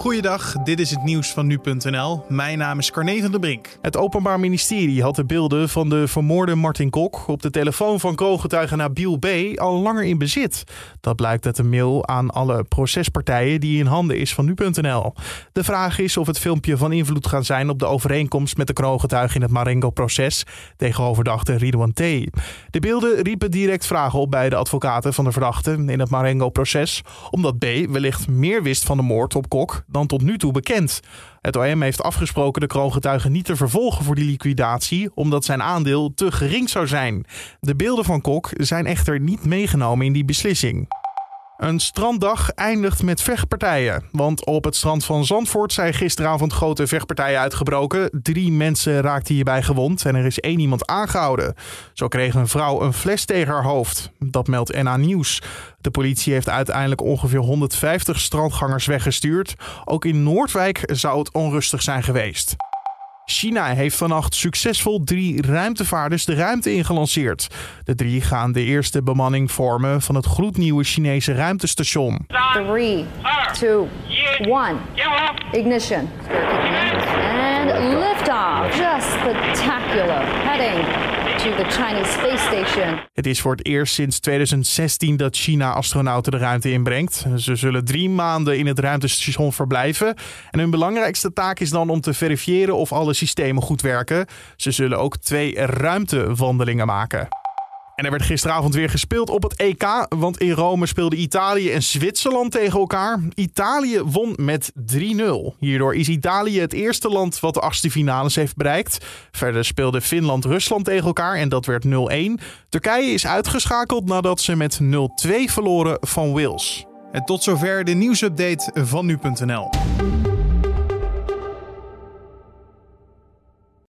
Goeiedag, dit is het nieuws van nu.nl. Mijn naam is Carne van der Brink. Het Openbaar Ministerie had de beelden van de vermoorde Martin Kok op de telefoon van kroongetuige Nabil B. al langer in bezit. Dat blijkt uit een mail aan alle procespartijen die in handen is van nu.nl. De vraag is of het filmpje van invloed gaat zijn op de overeenkomst met de kroongetuige in het Marengo-proces tegen overdachte Ridouan T. De beelden riepen direct vragen op bij de advocaten van de verdachte in het Marengo-proces, omdat B. wellicht meer wist van de moord op Kok dan tot nu toe bekend. Het OM heeft afgesproken de kroongetuige niet te vervolgen voor die liquidatie, omdat zijn aandeel te gering zou zijn. De beelden van Kok zijn echter niet meegenomen in die beslissing. Een stranddag eindigt met vechtpartijen. Want op het strand van Zandvoort zijn gisteravond grote vechtpartijen uitgebroken. Drie mensen raakten hierbij gewond en er is één iemand aangehouden. Zo kreeg een vrouw een fles tegen haar hoofd. Dat meldt NA Nieuws. De politie heeft uiteindelijk ongeveer 150 strandgangers weggestuurd. Ook in Noordwijk zou het onrustig zijn geweest. China heeft vannacht succesvol drie ruimtevaarders de ruimte ingelanceerd. De drie gaan de eerste bemanning vormen van het gloednieuwe Chinese ruimtestation. 3, 2, 1. Ignition. To the Chinese Space Station. Het is voor het eerst sinds 2016 dat China astronauten de ruimte inbrengt. Ze zullen drie maanden in het ruimtestation verblijven. En hun belangrijkste taak is dan om te verifiëren of alle systemen goed werken. Ze zullen ook twee ruimtewandelingen maken. En er werd gisteravond weer gespeeld op het EK, want in Rome speelden Italië en Zwitserland tegen elkaar. Italië won met 3-0. Hierdoor is Italië het eerste land wat de achtste finales heeft bereikt. Verder speelde Finland-Rusland tegen elkaar en dat werd 0-1. Turkije is uitgeschakeld nadat ze met 0-2 verloren van Wales. En tot zover de nieuwsupdate van nu.nl.